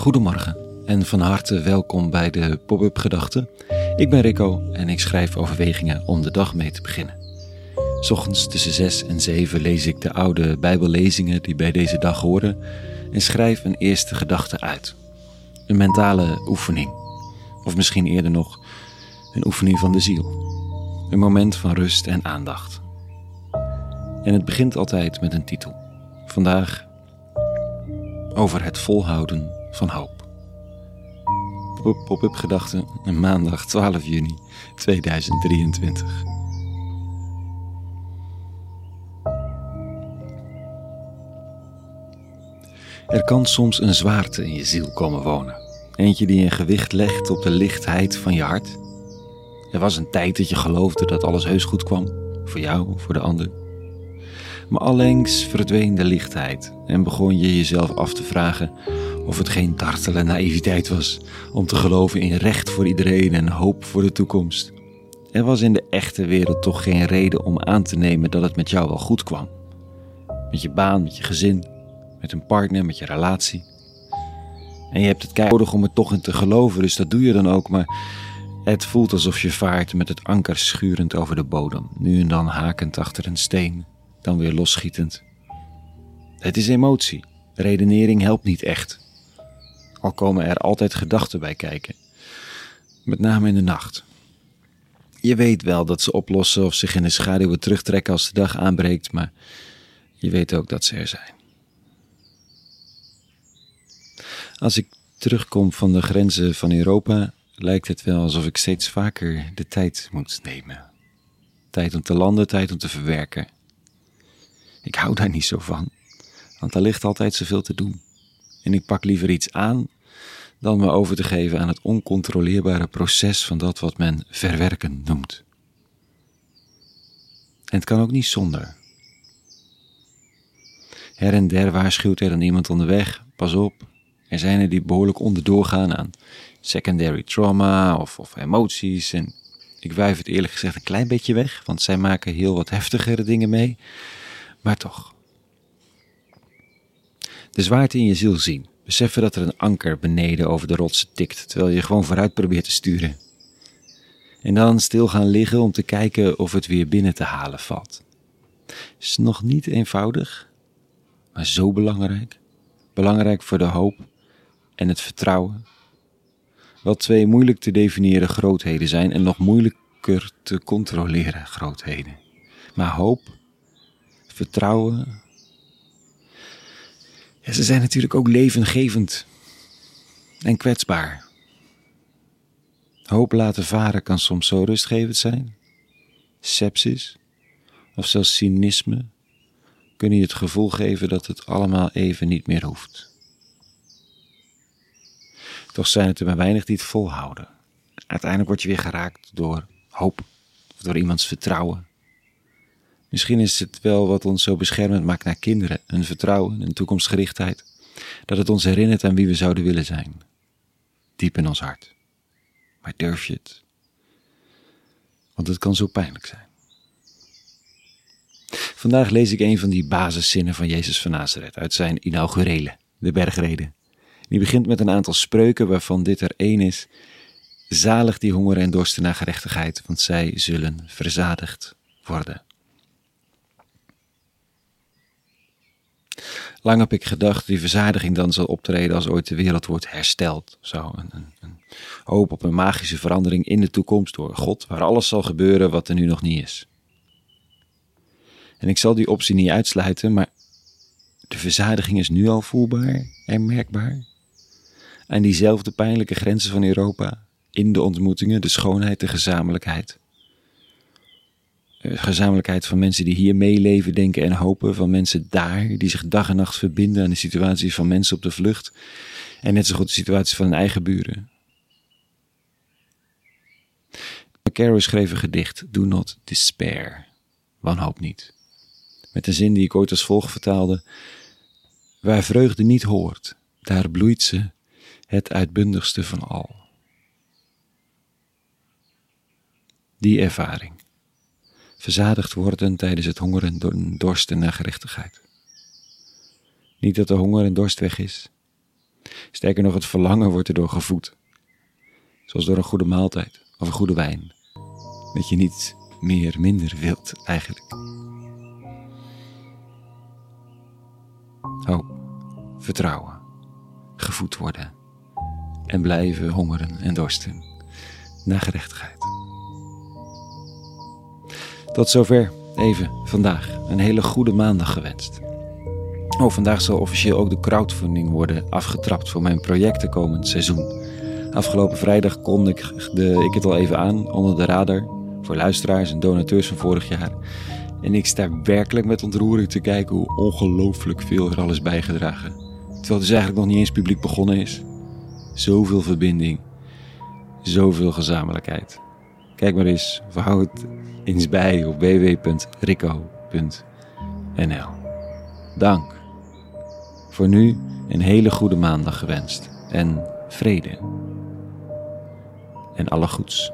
Goedemorgen en van harte welkom bij de Pop-up Gedachten. Ik ben Rico en ik schrijf overwegingen om de dag mee te beginnen. Ochtends tussen 6 en 7 lees ik de oude Bijbellezingen die bij deze dag horen en schrijf een eerste gedachte uit. Een mentale oefening, of misschien eerder nog een oefening van de ziel. Een moment van rust en aandacht. En het begint altijd met een titel. Vandaag over het volhouden van hoop. Pop-up gedachten, maandag 12 juni 2023. Er kan soms een zwaarte in je ziel komen wonen. Eentje die een gewicht legt op de lichtheid van je hart. Er was een tijd dat je geloofde dat alles heus goed kwam. Voor jou, voor de ander. Maar allengs verdween de lichtheid en begon je jezelf af te vragen of het geen dartele naïviteit was om te geloven in recht voor iedereen en hoop voor de toekomst. Er was in de echte wereld toch geen reden om aan te nemen dat het met jou wel goed kwam. Met je baan, met je gezin, met een partner, met je relatie. En je hebt het nodig om er toch in te geloven, dus dat doe je dan ook, maar het voelt alsof je vaart met het anker schurend over de bodem, nu en dan hakend achter een steen, dan weer losschietend. Het is emotie. Redenering helpt niet echt. Al komen er altijd gedachten bij kijken. Met name in de nacht. Je weet wel dat ze oplossen of zich in de schaduwen terugtrekken als de dag aanbreekt, maar je weet ook dat ze er zijn. Als ik terugkom van de grenzen van Europa, lijkt het wel alsof ik steeds vaker de tijd moet nemen. Tijd om te landen, tijd om te verwerken. Ik hou daar niet zo van, want er ligt altijd zoveel te doen. En ik pak liever iets aan dan me over te geven aan het oncontroleerbare proces van dat wat men verwerken noemt. En het kan ook niet zonder. Her en der waarschuwt er dan iemand onderweg, pas op, er zijn er die behoorlijk onderdoor gaan aan secondary trauma of, of emoties. En ik wijf het eerlijk gezegd een klein beetje weg, want zij maken heel wat heftigere dingen mee. Maar toch. De zwaarte in je ziel zien. Beseffen dat er een anker beneden over de rotsen tikt, terwijl je gewoon vooruit probeert te sturen. En dan stil gaan liggen om te kijken of het weer binnen te halen valt. Is nog niet eenvoudig, maar zo belangrijk. Belangrijk voor de hoop en het vertrouwen. Wat twee moeilijk te definiëren grootheden zijn en nog moeilijker te controleren grootheden. Maar hoop, vertrouwen. Ja, ze zijn natuurlijk ook levengevend en kwetsbaar. Hoop laten varen kan soms zo rustgevend zijn. Sepsis of zelfs cynisme kunnen je het gevoel geven dat het allemaal even niet meer hoeft. Toch zijn het er maar weinig die het volhouden. Uiteindelijk word je weer geraakt door hoop of door iemands vertrouwen. Misschien is het wel wat ons zo beschermend maakt naar kinderen, een vertrouwen, een toekomstgerichtheid, dat het ons herinnert aan wie we zouden willen zijn, diep in ons hart. Maar durf je het? Want het kan zo pijnlijk zijn. Vandaag lees ik een van die basiszinnen van Jezus van Nazareth uit zijn inaugurele, de bergreden. Die begint met een aantal spreuken waarvan dit er één is. Zalig die hongeren en dorsten naar gerechtigheid, want zij zullen verzadigd worden. Lang heb ik gedacht die verzadiging dan zal optreden als ooit de wereld wordt hersteld. Zo, een, een, een, hoop op een magische verandering in de toekomst door God, waar alles zal gebeuren wat er nu nog niet is. En ik zal die optie niet uitsluiten, maar de verzadiging is nu al voelbaar en merkbaar aan diezelfde pijnlijke grenzen van Europa, in de ontmoetingen, de schoonheid, de gezamenlijkheid. Gezamenlijkheid van mensen die hier meeleven, denken en hopen, van mensen daar, die zich dag en nacht verbinden aan de situatie van mensen op de vlucht, en net zo goed de situatie van hun eigen buren. Caro schreef een gedicht, Do not despair, wanhoop niet. Met een zin die ik ooit als volgt vertaalde, Waar vreugde niet hoort, daar bloeit ze het uitbundigste van al. Die ervaring. Verzadigd worden tijdens het honger en dorsten naar gerechtigheid. Niet dat de honger en dorst weg is, Sterker nog, het verlangen wordt erdoor gevoed. Zoals door een goede maaltijd of een goede wijn. Dat je niet meer, minder wilt eigenlijk. Hoop, vertrouwen, gevoed worden en blijven hongeren en dorsten naar gerechtigheid. Tot zover even vandaag. Een hele goede maandag gewenst. Oh, vandaag zal officieel ook de crowdfunding worden afgetrapt voor mijn projecten komend seizoen. Afgelopen vrijdag konde ik, de, ik het al even aan onder de radar voor luisteraars en donateurs van vorig jaar. En ik sta werkelijk met ontroering te kijken hoe ongelooflijk veel er al is bijgedragen. Terwijl het dus eigenlijk nog niet eens publiek begonnen is. Zoveel verbinding, zoveel gezamenlijkheid. Kijk maar eens, of hou het eens bij op www.rico.nl. Dank. Voor nu een hele goede maandag gewenst en vrede. En alle goeds.